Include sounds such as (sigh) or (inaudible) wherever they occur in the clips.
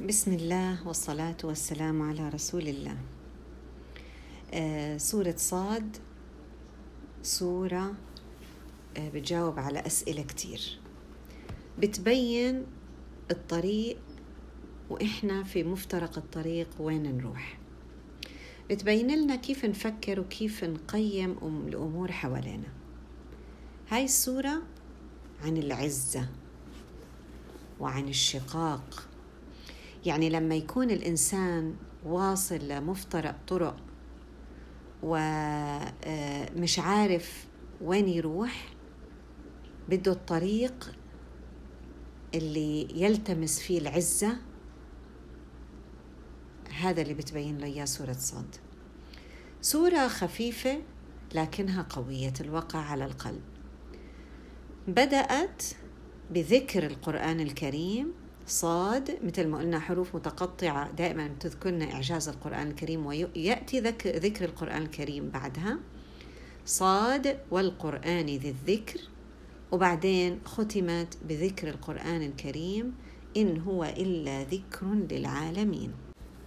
بسم الله والصلاة والسلام على رسول الله. آه، سورة صاد سورة آه، بتجاوب على أسئلة كتير. بتبين الطريق وإحنا في مفترق الطريق وين نروح. بتبين لنا كيف نفكر وكيف نقيم الأمور حوالينا. هاي السورة عن العزة وعن الشقاق يعني لما يكون الإنسان واصل لمفترق طرق ومش عارف وين يروح بده الطريق اللي يلتمس فيه العزة هذا اللي بتبين له إياه سورة صاد. سورة خفيفة لكنها قوية الوقع على القلب. بدأت بذكر القرآن الكريم صاد مثل ما قلنا حروف متقطعة دائما تذكرنا إعجاز القرآن الكريم ويأتي ذكر القرآن الكريم بعدها. صاد والقرآن ذي الذكر وبعدين ختمت بذكر القرآن الكريم إن هو إلا ذكر للعالمين.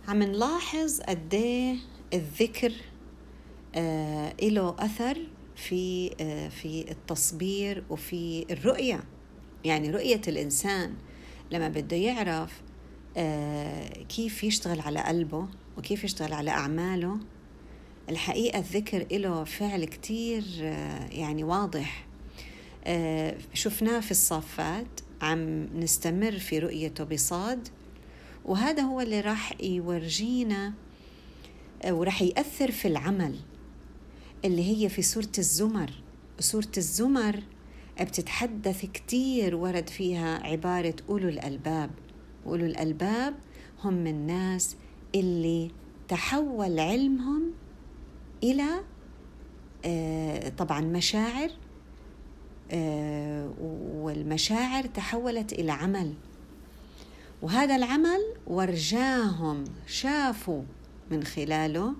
عم نلاحظ قديه الذكر آه له أثر في آه في التصبير وفي الرؤية. يعني رؤية الإنسان. لما بده يعرف آه كيف يشتغل على قلبه وكيف يشتغل على أعماله الحقيقة الذكر له فعل كتير آه يعني واضح. آه شفناه في الصافات عم نستمر في رؤيته بصاد وهذا هو اللي راح يورجينا وراح يأثر في العمل اللي هي في سورة الزمر. سورة الزمر بتتحدث كتير ورد فيها عبارة أولو الألباب. أولو الألباب هم الناس اللي تحول علمهم إلى طبعا مشاعر والمشاعر تحولت إلى عمل. وهذا العمل ورجاهم شافوا من خلاله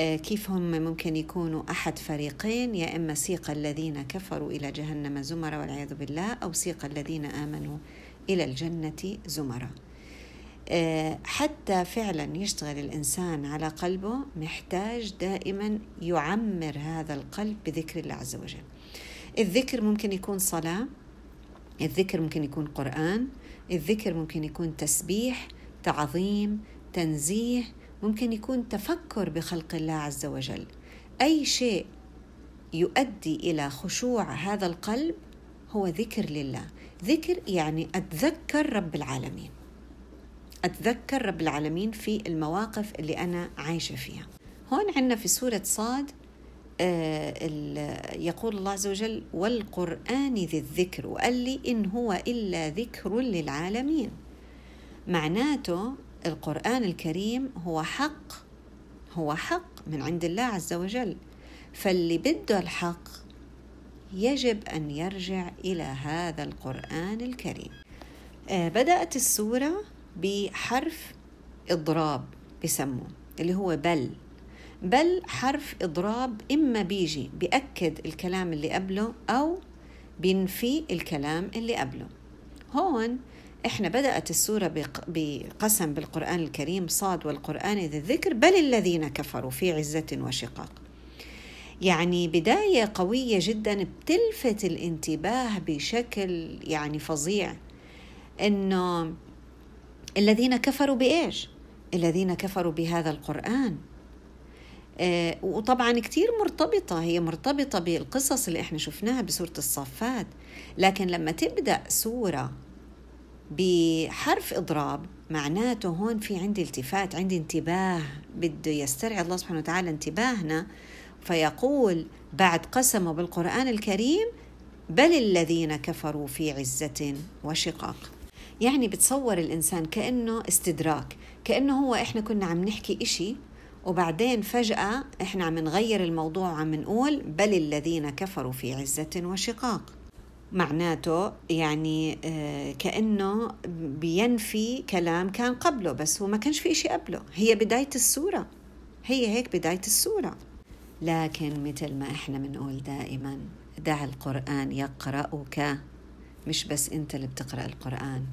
كيف هم ممكن يكونوا أحد فريقين يا إما سيق الذين كفروا إلى جهنم زمرا والعياذ بالله أو سيق الذين آمنوا إلى الجنة زمرا حتى فعلا يشتغل الإنسان على قلبه محتاج دائما يعمر هذا القلب بذكر الله عز وجل. الذكر ممكن يكون صلاة الذكر ممكن يكون قرآن الذكر ممكن يكون تسبيح تعظيم تنزيه ممكن يكون تفكر بخلق الله عز وجل. أي شيء يؤدي إلى خشوع هذا القلب هو ذكر لله. ذكر يعني أتذكر رب العالمين. أتذكر رب العالمين في المواقف اللي أنا عايشة فيها. هون عندنا في سورة صاد يقول الله عز وجل والقرآن ذي الذكر. وقال لي إن هو إلا ذكر للعالمين. معناته القرآن الكريم هو حق هو حق من عند الله عز وجل. فاللي بده الحق يجب أن يرجع إلى هذا القرآن الكريم. بدأت السورة بحرف إضراب بسموه اللي هو بل. بل حرف إضراب إما بيجي بيأكد الكلام اللي قبله أو بينفي الكلام اللي قبله. هون إحنا بدأت السورة بقسم بالقرآن الكريم صاد والقرآن ذي الذكر بل الذين كفروا في عزة وشقاق. يعني بداية قوية جدا بتلفت الانتباه بشكل يعني فظيع. إنه الذين كفروا بإيش؟ الذين كفروا بهذا القرآن. آه وطبعا كتير مرتبطة هي مرتبطة بالقصص اللي إحنا شفناها بسورة الصافات لكن لما تبدأ سورة بحرف إضراب معناته هون في عندي التفات عندي انتباه بده يسترعي الله سبحانه وتعالى انتباهنا فيقول بعد قسمه بالقرآن الكريم بل الذين كفروا في عزة وشقاق. يعني بتصور الإنسان كأنه استدراك كأنه هو إحنا كنا عم نحكي إشي وبعدين فجأة إحنا عم نغير الموضوع وعم نقول بل الذين كفروا في عزة وشقاق. معناته يعني كأنه بينفي كلام كان قبله بس هو ما كانش في إشي قبله. هي بداية السورة هي هيك بداية السورة لكن مثل ما إحنا بنقول دائما دع القرآن يقرأك. مش بس أنت اللي بتقرأ القرآن.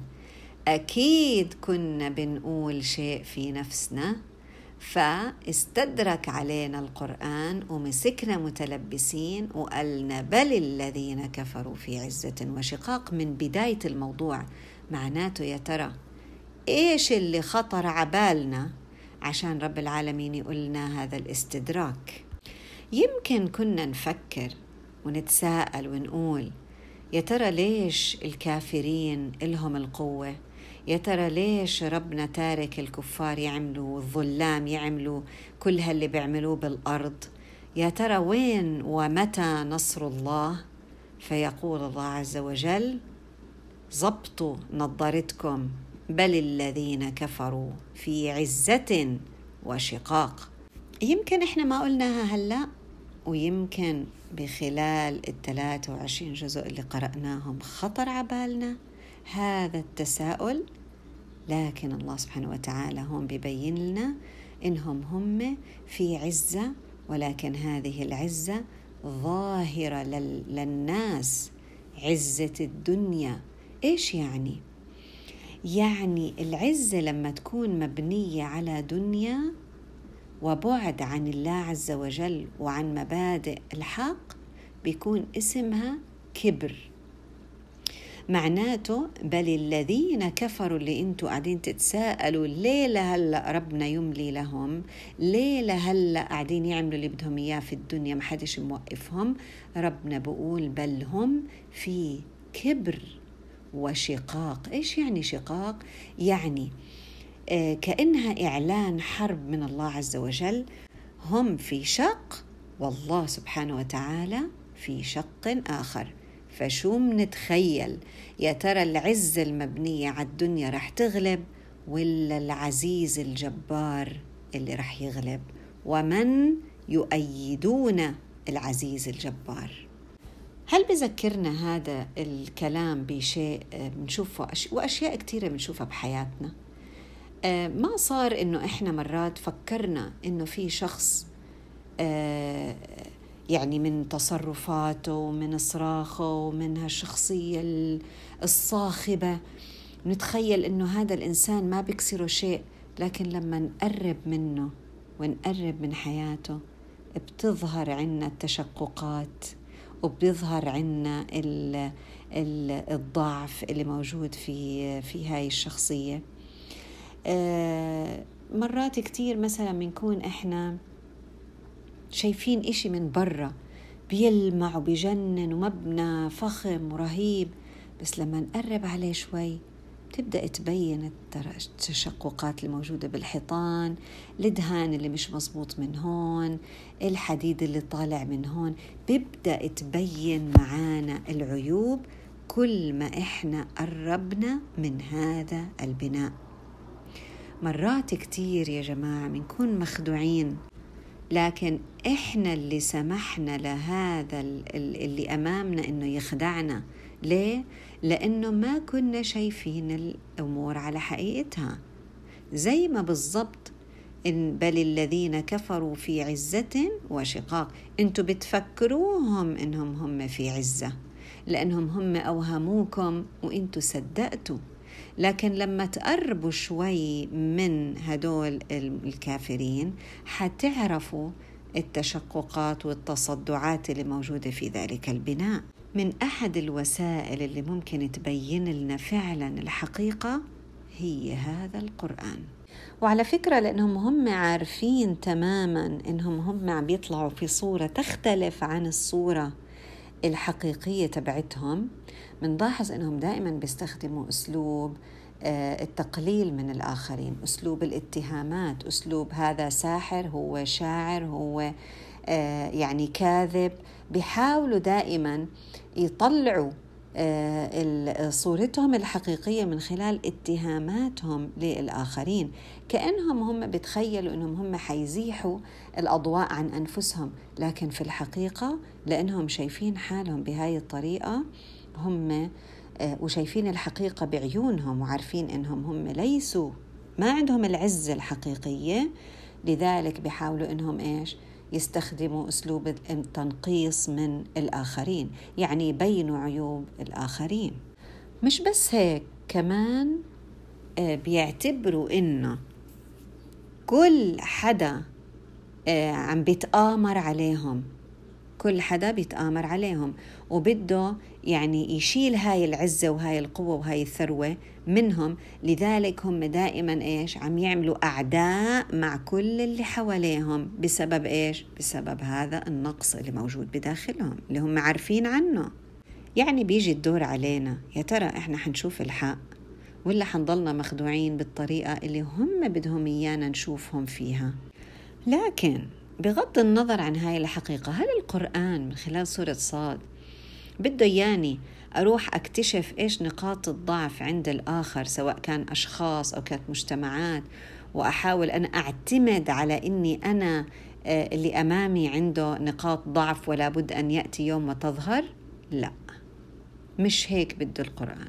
أكيد كنا بنقول شيء في نفسنا. فاستدرك علينا القرآن ومسكنا متلبسين وقالنا بل الذين كفروا في عزة وشقاق من بداية الموضوع. معناته يا ترى إيش اللي خطر عبالنا عشان رب العالمين يقولنا هذا الاستدراك؟ يمكن كنا نفكر ونتساءل ونقول يا ترى ليش الكافرين إلهم القوة؟ يا ترى ليش ربنا تارك الكفار يعملوا الظلام يعملوا كل هاللي بيعملوه بالأرض؟ يا ترى وين ومتى نصر الله؟ فيقول الله عز وجل ضبطوا نظرتكم بل الذين كفروا في عزة وشقاق. يمكن إحنا ما قلناها هلأ ويمكن بخلال الثلاثة وعشرين جزء اللي قرأناهم خطر عبالنا هذا التساؤل لكن الله سبحانه وتعالى هون ببين لنا إنهم هم في عزة ولكن هذه العزة ظاهرة للناس عزة الدنيا إيش يعني؟ يعني العزة لما تكون مبنية على دنيا وبعد عن الله عز وجل وعن مبادئ الحق بيكون اسمها كبر معناته بل الذين كفروا اللي أنتوا قاعدين تتساءلوا ليه لهلا ربنا يملي لهم؟ ليه لهلا قاعدين يعملوا اللي بدهم إياه في الدنيا؟ ما حدش موقفهم. ربنا بقول بل هم في كبر وشقاق. إيش يعني شقاق؟ يعني آه كأنها إعلان حرب من الله عز وجل. هم في شق والله سبحانه وتعالى في شق آخر. فشو منتخيل؟ يا ترى العزة المبنية على الدنيا رح تغلب ولا العزيز الجبار اللي رح يغلب؟ ومن يؤيدون العزيز الجبار؟ هل بذكرنا هذا الكلام بشيء بنشوفه وأشياء كثيرة بنشوفها بحياتنا؟ آه، ما صار إنه إحنا مرات فكرنا إنه في شخص آه، يعني من تصرفاته ومن صراخه ومن هالشخصية الصاخبة. نتخيل إنه هذا الإنسان ما بيكسره شيء لكن لما نقرب منه ونقرب من حياته بتظهر عنا التشققات وبيظهر عنا الضعف اللي موجود في في هاي الشخصية. آه، مرات كتير مثلا بنكون إحنا شايفين إشي من برا بيلمع وبيجنن ومبنى فخم ورهيب. بس لما نقرب عليه شوي تبدأ تبين التشققات الموجودة بالحيطان الدهان اللي مش مزبوط من هون الحديد اللي طالع من هون. بيبدأ تبين معانا العيوب كل ما إحنا قربنا من هذا البناء. مرات كتير يا جماعة بنكون مخدوعين. لكن إحنا اللي سمحنا لهذا اللي أمامنا إنه يخدعنا. ليه؟ لأنه ما كنا شايفين الأمور على حقيقتها. زي ما بالضبط إن بل الذين كفروا في عزة وشقاق. أنتوا بتفكروهم إنهم هم في عزة. لأنهم هم أوهموكم وأنتوا صدقتوا. لكن لما تقربوا شوي من هدول الكافرين حتعرفوا التشققات والتصدعات اللي موجودة في ذلك البناء. من أحد الوسائل اللي ممكن تبين لنا فعلا الحقيقة هي هذا القرآن. وعلى فكرة لأنهم هم عارفين تماما أنهم هم عم بيطلعوا في صورة تختلف عن الصورة الحقيقية تبعتهم بنلاحظ إنهم دائما بيستخدموا أسلوب آه، التقليل من الآخرين أسلوب الاتهامات أسلوب هذا ساحر هو شاعر هو آه، يعني كاذب. بيحاولوا دائما يطلعوا آه، صورتهم الحقيقية من خلال اتهاماتهم للآخرين. كأنهم هم بتخيلوا إنهم هم حيزيحوا الأضواء عن أنفسهم. لكن في الحقيقة لأنهم شايفين حالهم بهاي الطريقة هم آه، وشايفين الحقيقة بعيونهم وعارفين إنهم هم ليسوا ما عندهم العزه الحقيقية. لذلك بيحاولوا إنهم إيش؟ يستخدموا أسلوب التنقيص من الآخرين يعني يبينوا عيوب الآخرين. مش بس هيك كمان آه، بيعتبروا إنه كل حدا آه، عم بيتآمر عليهم. كل حدا بيتآمر عليهم وبده يعني يشيل هاي العزة وهاي القوة وهاي الثروة منهم. لذلك هم دائما إيش؟ عم يعملوا أعداء مع كل اللي حواليهم. بسبب إيش؟ بسبب هذا النقص اللي موجود بداخلهم اللي هم عارفين عنه. يعني بيجي الدور علينا يا ترى إحنا حنشوف الحق ولا حنضلنا مخدوعين بالطريقة اللي هم بدهم إيانا نشوفهم فيها؟ لكن بغض النظر عن هاي الحقيقة هل القرآن من خلال سورة صاد بده ياني أروح أكتشف إيش نقاط الضعف عند الآخر سواء كان أشخاص أو كانت مجتمعات؟ وأحاول أن أعتمد على إني أنا آه، اللي أمامي عنده نقاط ضعف ولا بد أن يأتي يوم وتظهر؟ لا. مش هيك بده القرآن.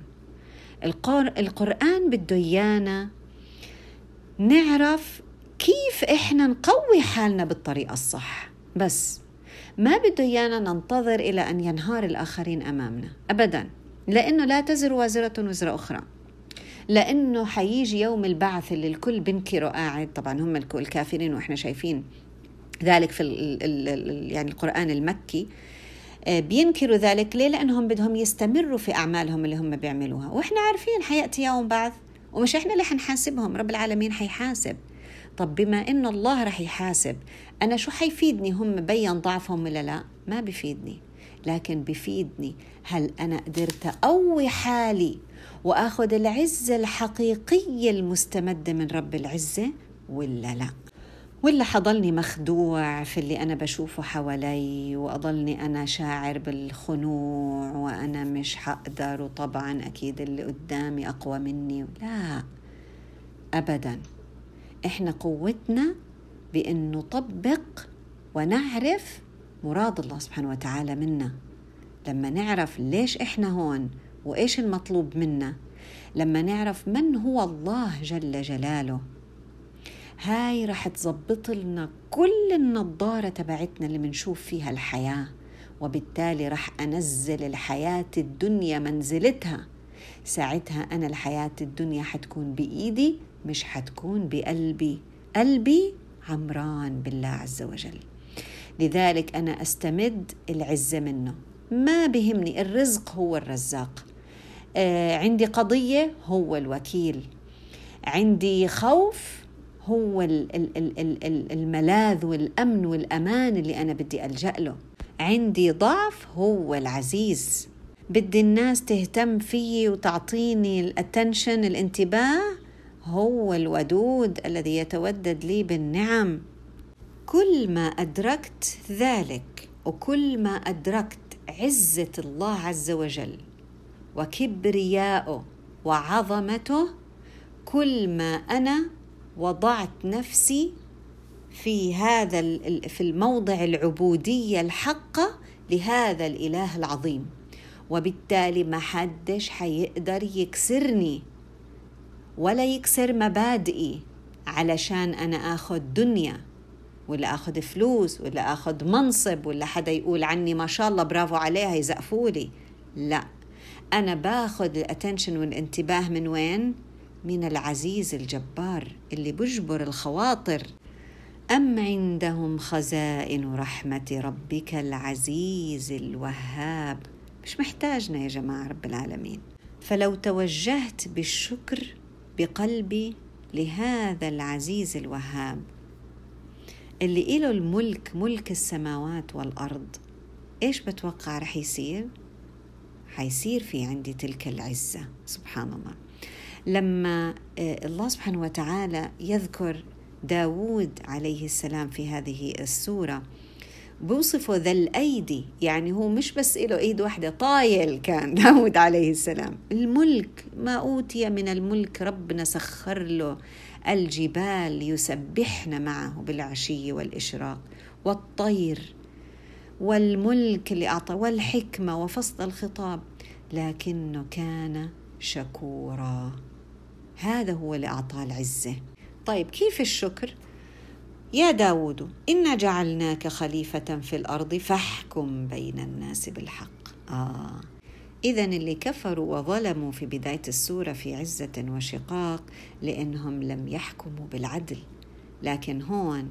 القرآن بده إيانا نعرف كيف إحنا نقوي حالنا بالطريقة الصح؟ بس ما بده إيانا ننتظر إلى أن ينهار الآخرين أمامنا أبدا. لأنه لا تزر وازرة وزر أخرى. لأنه حيجي يوم البعث اللي الكل بنكره قاعد طبعا هم الكل كافرين وإحنا شايفين ذلك في ال ال يعني القرآن المكي آه، بينكروا ذلك ليه؟ لأنهم بدهم يستمروا في أعمالهم اللي هم بيعملوها. وإحنا عارفين حيأتي يوم بعث ومش إحنا اللي حنحاسبهم رب العالمين حيحاسب. طب بما إن الله رح يحاسب أنا شو حيفيدني هم بين ضعفهم ولا لا؟ ما بفيدني. لكن بفيدني هل أنا قدرت أقوي حالي وأخذ العزة الحقيقية المستمدة من رب العزة ولا لا؟ ولا حضلني مخدوع في اللي أنا بشوفه حوالي وأضلني أنا شاعر بالخنوع وأنا مش حقدر وطبعا أكيد اللي قدامي أقوى مني؟ لا أبدا. إحنا قوتنا بأن نطبق ونعرف مراد الله سبحانه وتعالى منا. لما نعرف ليش إحنا هون وإيش المطلوب منا. لما نعرف من هو الله جل جلاله. هاي رح تظبط لنا كل النظارة تبعتنا اللي بنشوف فيها الحياة. وبالتالي رح أنزل الحياة الدنيا منزلتها. ساعتها أنا الحياة الدنيا حتكون بإيدي مش حتكون بقلبي. قلبي عمران بالله عز وجل. لذلك أنا أستمد العزة منه. ما بهمني الرزق هو الرزاق. آه عندي قضية هو الوكيل. عندي خوف هو الملاذ والأمن والأمان اللي أنا بدي ألجأ له. عندي ضعف هو العزيز. بدي الناس تهتم فيي وتعطيني الاتنشن الانتباه. هو الودود الذي يتودد لي بالنعم. كل ما أدركت ذلك وكل ما أدركت عزة الله عز وجل وكبرياءه وعظمته كل ما أنا وضعت نفسي في هذا في الموضع العبودية الحقه لهذا الإله العظيم. وبالتالي ما حدش حيقدر يكسرني. ولا يكسر مبادئي علشان أنا آخذ دنيا ولا آخذ فلوس ولا آخذ منصب ولا حدا يقول عني ما شاء الله برافو عليها يزقفولي لا أنا باخذ الاتنشن والانتباه من وين؟ من العزيز الجبار اللي بجبر الخواطر. أم عندهم خزائن رحمة ربك العزيز الوهاب؟ مش محتاجنا يا جماعة رب العالمين. فلو توجهت بالشكر بقلبي لهذا العزيز الوهاب اللي إله الملك ملك السماوات والأرض إيش بتوقع رح يصير؟ حيصير في عندي تلك العزة سبحان الله لما آه، الله سبحانه وتعالى يذكر داود عليه السلام في هذه السورة بوصفه ذا الأيدي يعني هو مش بس له إيد واحدة طايل كان (laughs) داود عليه السلام. الملك ما أوتي من الملك ربنا سخر له. الجبال يسبحن معه بالعشي والإشراق والطير. والملك اللي أعطى والحكمة وفصل الخطاب لكنه كان شكورا. هذا هو اللي أعطاه العزة. طيب كيف الشكر؟ يا داود إنا جعلناك خليفة في الأرض فاحكم بين الناس بالحق. آه. إذا اللي كفروا وظلموا في بداية السورة في عزة وشقاق لأنهم لم يحكموا بالعدل. لكن هون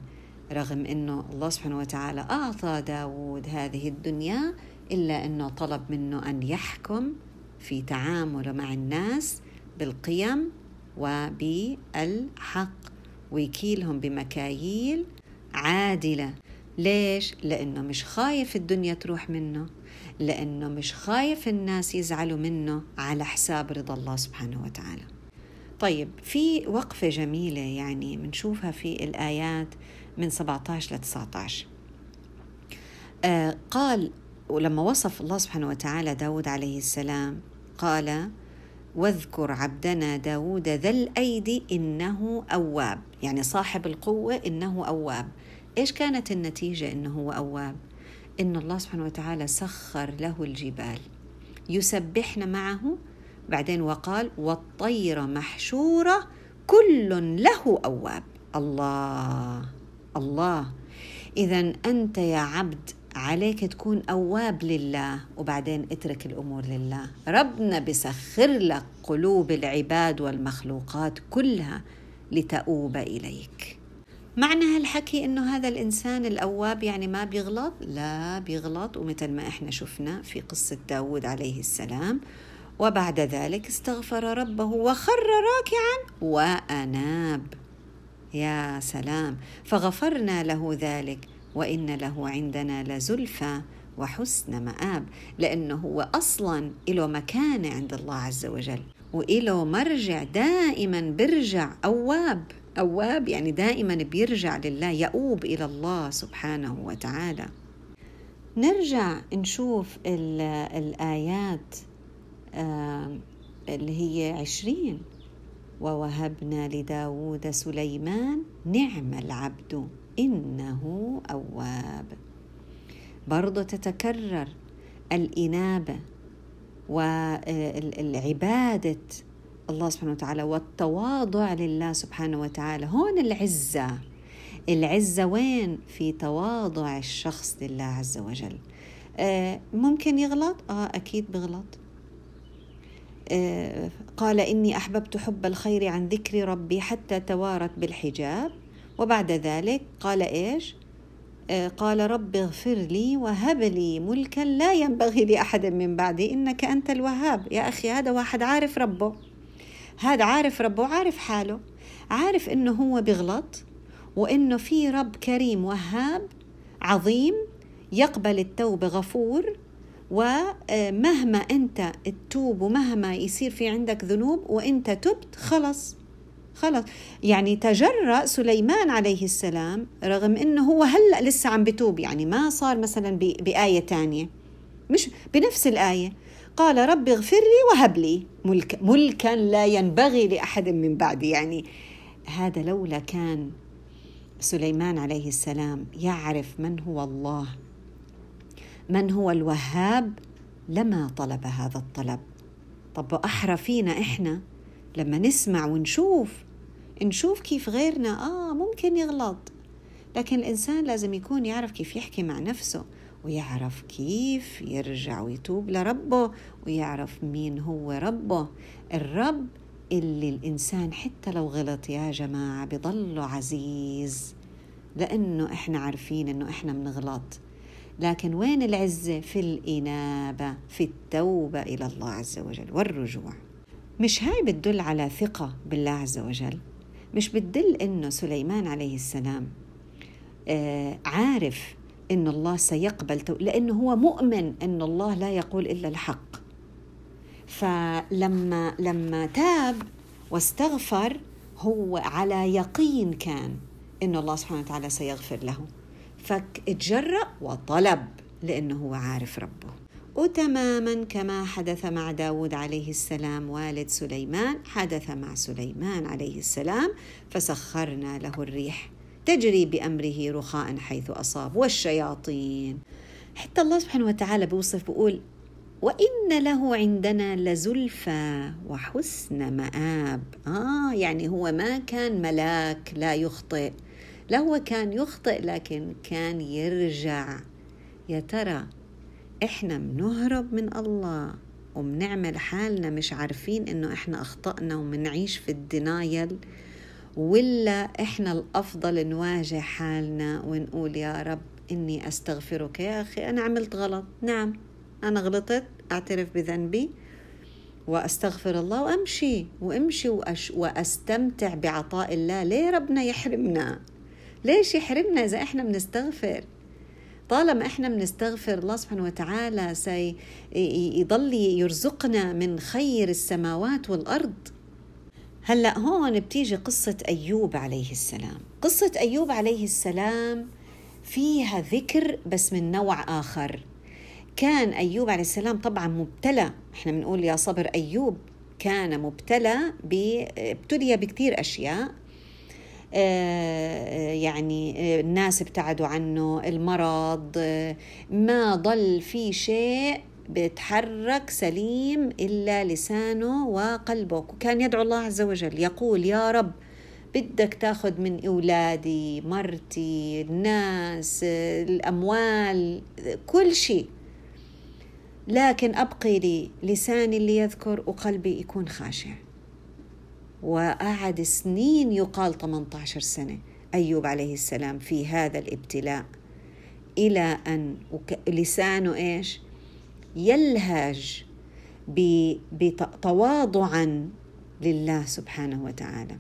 رغم أنه الله سبحانه وتعالى أعطى داود هذه الدنيا إلا أنه طلب منه أن يحكم في تعامله مع الناس بالقيم وبالحق. ويكيلهم بمكاييل عادلة. ليش؟ لأنه مش خايف الدنيا تروح منه لأنه مش خايف الناس يزعلوا منه على حساب رضا الله سبحانه وتعالى. طيب في وقفة جميلة يعني بنشوفها في الآيات من 17 ل 19 آه قال ولما وصف الله سبحانه وتعالى داود عليه السلام قال واذكر عبدنا داود ذا الأيدي إنه أواب. يعني صاحب القوة إنه أواب. إيش كانت النتيجة إنه هو أواب؟ إن الله سبحانه وتعالى سخر له الجبال. يسبحن معه بعدين وقال والطير محشورة كل له أواب. الله الله. إذا أنت يا عبد عليك تكون أواب لله وبعدين اترك الأمور لله. ربنا بسخر لك قلوب العباد والمخلوقات كلها. لتؤوب إليك. معنى هالحكي إنه هذا الإنسان الأواب يعني ما بيغلط؟ لا بيغلط. ومثل ما إحنا شفنا في قصة داود عليه السلام وبعد ذلك استغفر ربه وخر راكعا وأناب. يا سلام. فغفرنا له ذلك وإن له عندنا لزلفى وحسن مآب لأنه هو أصلا له مكانة عند الله عز وجل. وإله مرجع دائما برجع أواب. أواب يعني دائما بيرجع لله يؤوب إلى الله سبحانه وتعالى. نرجع نشوف الآيات اللي هي عشرين. ووهبنا لداود سليمان نعم العبد إنه أواب. برضو تتكرر الإنابة والعبادة الله سبحانه وتعالى والتواضع لله سبحانه وتعالى. هون العزة. العزة وين؟ في تواضع الشخص لله عز وجل. آه ممكن يغلط؟ آه أكيد بغلط. آه قال إني أحببت حب الخير عن ذكر ربي حتى توارت بالحجاب. وبعد ذلك قال إيش؟ قال رب اغفر لي وهب لي ملكا لا ينبغي لأحد من بعدي. إنك أنت الوهاب. يا أخي هذا واحد عارف ربه. هذا عارف ربه وعارف حاله. عارف إنه هو بيغلط وإنه في رب كريم وهاب عظيم يقبل التوبة غفور. ومهما أنت تتوب ومهما يصير في عندك ذنوب وإنت تبت خلص خلص. يعني تجرأ سليمان عليه السلام رغم إنه هو هلأ لسه عم بتوب يعني ما صار مثلا بآية تانية. مش بنفس الآية. قال رب اغفر لي وهب لي. ملك ملكا لا ينبغي لأحد من بعدي. يعني هذا لولا كان سليمان عليه السلام يعرف من هو الله. من هو الوهاب؟ لما طلب هذا الطلب. طب أحرى فينا إحنا لما نسمع ونشوف نشوف كيف غيرنا. آه ممكن يغلط. لكن الإنسان لازم يكون يعرف كيف يحكي مع نفسه ويعرف كيف يرجع ويتوب لربه ويعرف مين هو ربه. الرب اللي الإنسان حتى لو غلط يا جماعة بضله عزيز لأنه إحنا عارفين إنه إحنا بنغلط. لكن وين العزة؟ في الإنابة في التوبة إلى الله عز وجل والرجوع. مش هاي بتدل على ثقة بالله عز وجل؟ مش بتدل إنه سليمان عليه السلام آه عارف إن الله سيقبل. لأنه هو مؤمن إن الله لا يقول إلا الحق فلما لما تاب واستغفر هو على يقين كان إن الله سبحانه وتعالى سيغفر له فاتجرأ وطلب لأنه هو عارف ربه وتماما كما حدث مع داود عليه السلام والد سليمان حدث مع سليمان عليه السلام فسخرنا له الريح تجري بأمره رخاء حيث أصاب والشياطين. حتى الله سبحانه وتعالى بيوصف بيقول وإن له عندنا لزلفى وحسن مآب. آه يعني هو ما كان ملاك لا يخطئ لا هو كان يخطئ لكن كان يرجع. يا ترى إحنا بنهرب من الله وبنعمل حالنا مش عارفين إنه إحنا أخطأنا ومنعيش في الدينايل ولا إحنا الأفضل نواجه حالنا ونقول يا رب إني أستغفرك يا أخي أنا عملت غلط. نعم أنا غلطت أعترف بذنبي وأستغفر الله وأمشي وأمشي وأش وأستمتع بعطاء الله. ليه ربنا يحرمنا؟ ليش يحرمنا إذا إحنا بنستغفر؟ طالما إحنا بنستغفر الله سبحانه وتعالى سيضل يرزقنا من خير السماوات والأرض. هلأ هون بتيجي قصة أيوب عليه السلام. قصة أيوب عليه السلام فيها ذكر بس من نوع آخر. كان أيوب عليه السلام طبعا مبتلى. إحنا بنقول يا صبر أيوب كان مبتلى ابتلي بكثير أشياء. يعني آه، الناس ابتعدوا عنه المرض آه، ما ضل في شيء بيتحرك سليم إلا لسانه وقلبه. وكان يدعو الله عز وجل يقول يا رب بدك تاخذ من أولادي مرتي الناس الأموال كل شيء. لكن أبقي لي لساني اللي يذكر وقلبي يكون خاشع. وقعد سنين يقال 18 سنة أيوب عليه السلام في هذا الابتلاء إلى أن لسانه إيش؟ يلهج بتواضعا لله سبحانه وتعالى.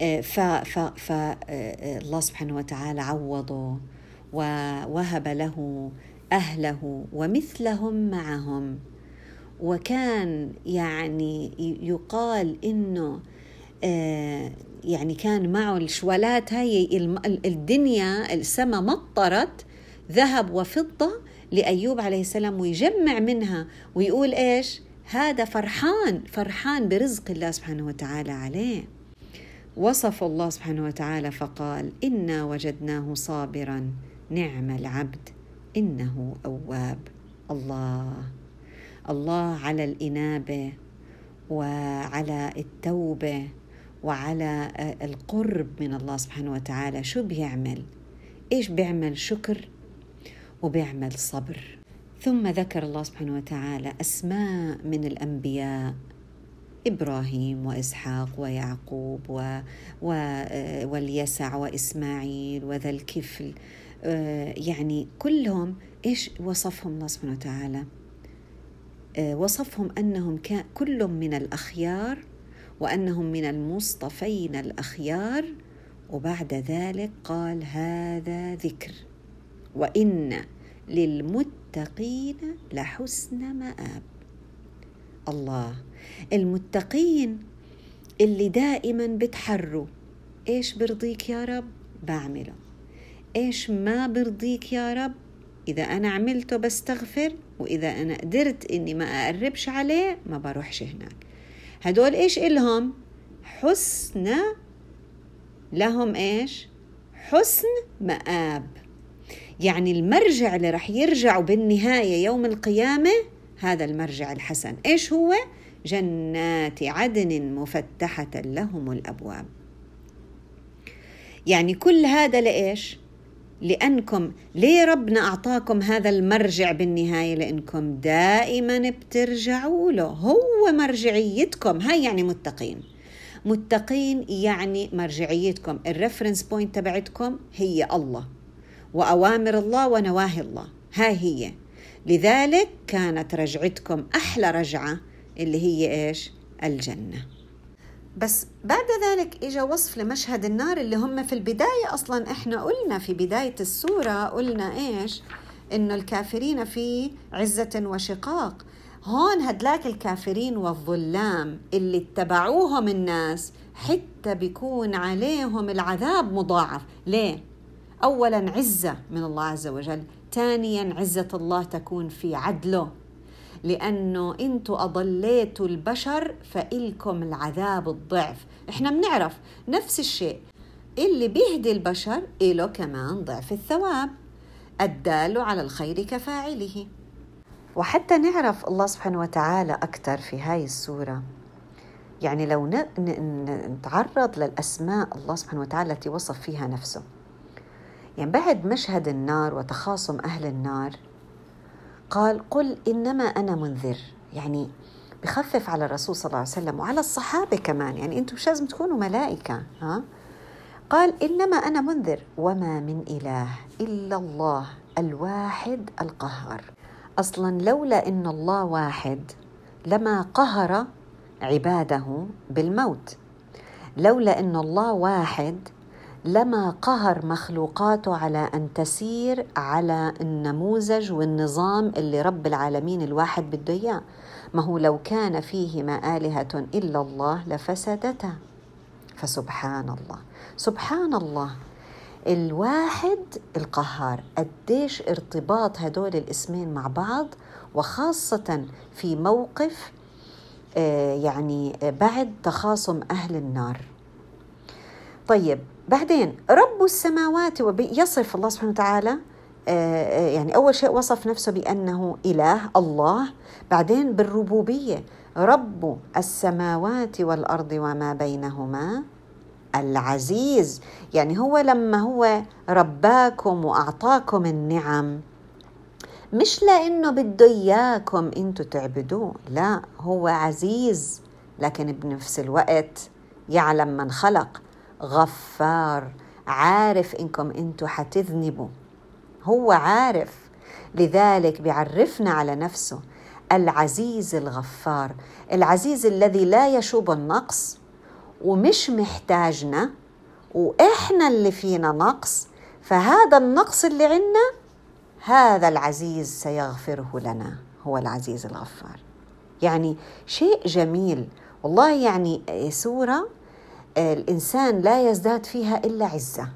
آه، فالله آه، سبحانه وتعالى عوضه ووهب له أهله ومثلهم معهم. وكان يعني يقال إنه آه، يعني كان معه الشوالات هاي الدنيا السماء مطرت ذهب وفضة لأيوب عليه السلام ويجمع منها ويقول إيش؟ هذا فرحان فرحان برزق الله سبحانه وتعالى عليه. وصف الله سبحانه وتعالى فقال إنا وجدناه صابرا نعم العبد إنه أواب. الله. الله على الإنابة وعلى التوبة وعلى القرب من الله سبحانه وتعالى. شو بيعمل؟ إيش بيعمل؟ شكر وبيعمل صبر. ثم ذكر الله سبحانه وتعالى أسماء من الأنبياء إبراهيم وإسحاق ويعقوب و... و... واليسع وإسماعيل وذا الكفل. آه، يعني كلهم إيش وصفهم الله سبحانه وتعالى؟ آه، وصفهم أنهم كل من الأخيار وأنهم من المصطفين الأخيار. وبعد ذلك قال هذا ذكر. وإن للمتقين لحسن مآب. الله. المتقين اللي دائما بتحروا. إيش برضيك يا رب؟ بعمله. إيش ما برضيك يا رب؟ إذا أنا عملته بستغفر وإذا أنا قدرت إني ما أقربش عليه ما بروحش هناك. هدول إيش إلهم؟ حسن لهم إيش؟ حسن مآب. يعني المرجع اللي رح يرجعوا بالنهاية يوم القيامة هذا المرجع الحسن. إيش هو؟ جنات عدن مفتحة لهم الأبواب. يعني كل هذا لإيش؟ لأنكم ليه ربنا أعطاكم هذا المرجع بالنهاية؟ لأنكم دائما بترجعوا له. هو مرجعيتكم. هاي يعني متقين. متقين يعني مرجعيتكم. ال reference point تبعتكم هي الله. وأوامر الله ونواهي الله. هاي هي. لذلك كانت رجعتكم أحلى رجعة اللي هي إيش؟ الجنة. بس بعد ذلك اجى وصف لمشهد النار اللي هم في البداية أصلا إحنا قلنا في بداية السورة قلنا إيش؟ إنه الكافرين في عزة وشقاق هون هدلاك الكافرين والظلام اللي اتبعوهم الناس حتى بيكون عليهم العذاب مضاعف ليه؟ اولا عزة من الله عز وجل ثانيا عزة الله تكون في عدله لأنه أنتوا أضليتوا البشر فإلكم العذاب الضعف. إحنا بنعرف نفس الشيء. اللي بيهدي البشر إله كمان ضعف الثواب. الدال على الخير كفاعله. وحتى نعرف الله سبحانه وتعالى أكثر في هاي السورة. يعني لو نتعرض للأسماء الله سبحانه وتعالى التي وصف فيها نفسه. يعني بعد مشهد النار وتخاصم أهل النار قال قل إنما أنا منذر. يعني بخفف على الرسول صلى الله عليه وسلم وعلى الصحابة كمان. يعني أنتم مش لازم تكونوا ملائكة ها؟ قال إنما أنا منذر. وما من إله إلا الله الواحد القهار. أصلا لولا إن الله واحد لما قهر عباده بالموت. لولا إن الله واحد لما قهر مخلوقاته على أن تسير على النموذج والنظام اللي رب العالمين الواحد بده إياه. ما هو لو كان فيهما آلهة إلا الله لفسدتا. فسبحان الله سبحان الله الواحد القهار قديش ارتباط هدول الاسمين مع بعض وخاصة في موقف آه، يعني بعد تخاصم أهل النار. طيب بعدين رب السماوات يصف الله سبحانه وتعالى آه، آه، يعني أول شيء وصف نفسه بأنه إله الله. بعدين بالربوبية رب السماوات والأرض وما بينهما العزيز. يعني هو لما هو رباكم وأعطاكم النعم مش لأنه بده إياكم إنتوا تعبدوه لا هو عزيز. لكن بنفس الوقت يعلم من خلق. غفار. عارف إنكم أنتوا حتذنبوا. هو عارف. لذلك بيعرفنا على نفسه. العزيز الغفار. العزيز الذي لا يشوب النقص ومش محتاجنا وإحنا اللي فينا نقص. فهذا النقص اللي عندنا هذا العزيز سيغفره لنا. هو العزيز الغفار. يعني شيء جميل. والله يعني سورة الإنسان لا يزداد فيها إلا عزة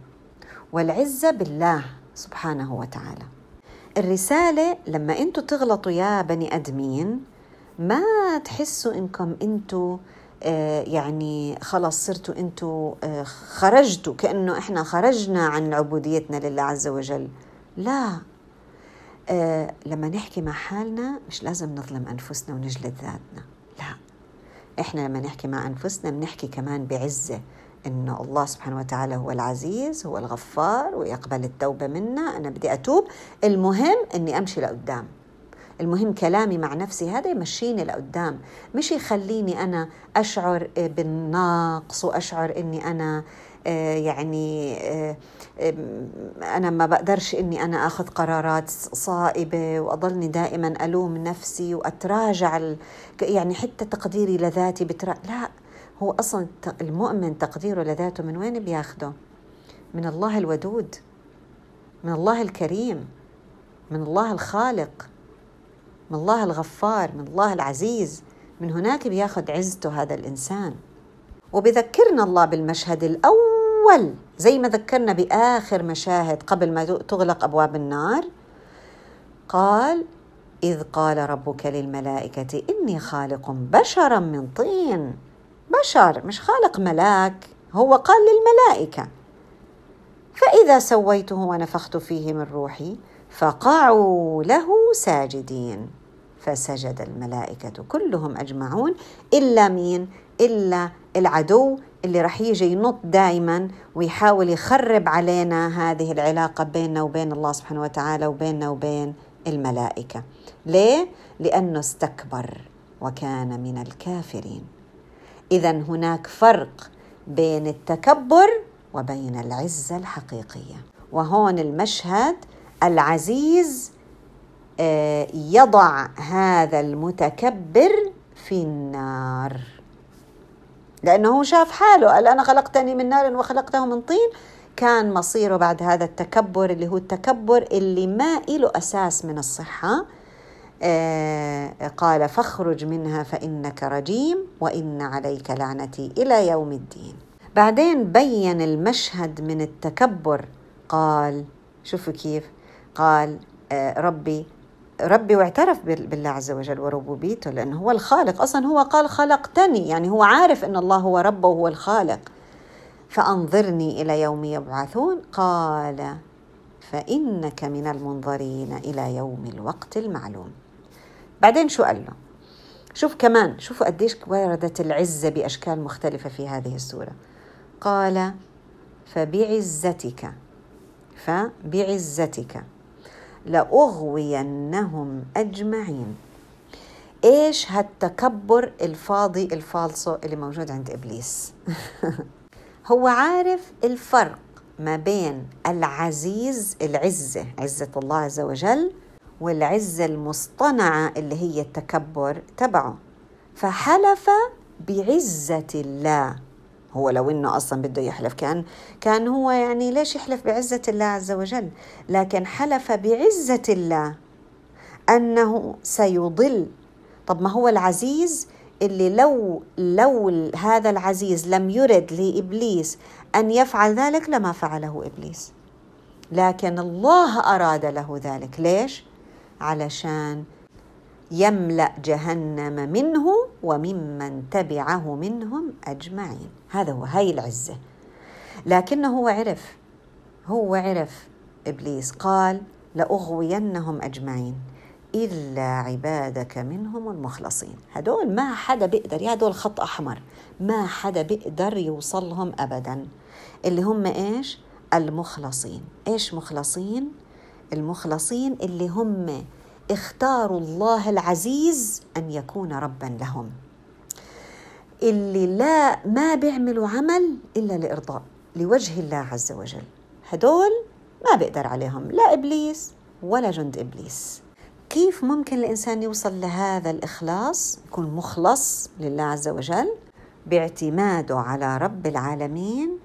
والعزة بالله سبحانه وتعالى. الرسالة لما أنتم تغلطوا يا بني آدمين ما تحسوا إنكم أنتم آه، يعني خلص صرتوا أنتم آه، خرجتوا كأنه إحنا خرجنا عن عبوديتنا لله عز وجل. لا. آه لما نحكي مع حالنا مش لازم نظلم أنفسنا ونجلد ذاتنا. لا إحنا لما نحكي مع أنفسنا بنحكي كمان بعزة إنه الله سبحانه وتعالى هو العزيز هو الغفار ويقبل التوبة منا. أنا بدي أتوب. المهم إني أمشي لقدام. المهم كلامي مع نفسي هذا يمشيني لقدام. مش يخليني أنا أشعر بالنقص وأشعر إني أنا آه، يعني آه، أنا ما بقدرش إني أنا أخذ قرارات صائبة وأضلني دائما ألوم نفسي وأتراجع يعني حتى تقديري لذاتي بترا لا هو أصلا المؤمن تقديره لذاته من وين بياخده؟ من الله الودود من الله الكريم من الله الخالق من الله الغفار من الله العزيز من هناك بياخذ عزته هذا الإنسان وبذكرنا الله بالمشهد الأول زي ما ذكرنا بآخر مشاهد قبل ما تغلق أبواب النار قال إذ قال ربك للملائكة إني خالق بشرا من طين. بشر مش خالق ملاك هو قال للملائكة. فإذا سويته ونفخت فيه من روحي فقعوا له ساجدين. فسجد الملائكة كلهم أجمعون إلا مين؟ إلا العدو اللي رح يجي ينط دائما ويحاول يخرب علينا هذه العلاقة بيننا وبين الله سبحانه وتعالى وبيننا وبين الملائكة. ليه؟ لأنه استكبر وكان من الكافرين. إذا هناك فرق بين التكبر وبين العزة الحقيقية. وهون المشهد العزيز آه، يضع هذا المتكبر في النار. لأنه هو شاف حاله قال أنا خلقتني من نار وخلقته من طين. كان مصيره بعد هذا التكبر اللي هو التكبر اللي ما له أساس من الصحة. آه قال فاخرج منها فإنك رجيم وإن عليك لعنتي إلى يوم الدين. بعدين بين المشهد من التكبر قال شوفوا كيف قال آه ربي ربي واعترف بالله عز وجل وربوبيته لأنه هو الخالق. أصلا هو قال خلقتني يعني هو عارف أن الله هو ربه وهو الخالق. فأنظرني إلى يوم يبعثون. قال فإنك من المنظرين إلى يوم الوقت المعلوم. بعدين شو قال له؟ شوف كمان شوفوا قديش وردت العزة بأشكال مختلفة في هذه السورة. قال فبعزتك فبعزتك. لأغوينهم أجمعين. إيش هالتكبر الفاضي الفالصو اللي موجود عند إبليس؟ (laughs) هو عارف الفرق ما بين العزيز العزة عزة الله عز وجل والعزة المصطنعة اللي هي التكبر تبعه. فحلف بعزة الله. هو لو إنه أصلا بده يحلف كان كان هو يعني ليش يحلف بعزة الله عز وجل؟ لكن حلف بعزة الله أنه سيضل. طب ما هو العزيز اللي لو لو هذا العزيز لم يرد لإبليس أن يفعل ذلك لما فعله إبليس. لكن الله أراد له ذلك. ليش؟ علشان يملأ جهنم منه وممن تبعه منهم أجمعين. هذا هو هاي العزة. لكنه هو عرف هو عرف إبليس قال لأغوينهم أجمعين إلا عبادك منهم المخلصين. هدول ما حدا بيقدر يا هدول خط أحمر ما حدا بيقدر يوصلهم أبدا. اللي هم إيش؟ المخلصين. إيش مخلصين؟ المخلصين اللي هم اختاروا الله العزيز أن يكون ربا لهم. اللي لا ما بيعملوا عمل إلا لإرضاء لوجه الله عز وجل. هدول ما بيقدر عليهم لا إبليس ولا جند إبليس. كيف ممكن الإنسان يوصل لهذا الإخلاص؟ يكون مخلص لله عز وجل باعتماده على رب العالمين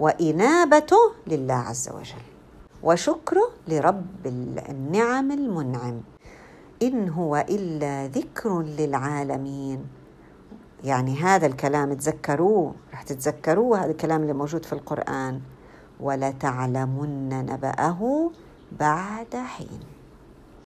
وإنابته لله عز وجل. وشكره لرب النعم المنعم. إن هو إلا ذكر للعالمين. يعني هذا الكلام تذكروه رح تتذكروه هذا الكلام اللي موجود في القرآن. ولتعلمن نبأه بعد حين.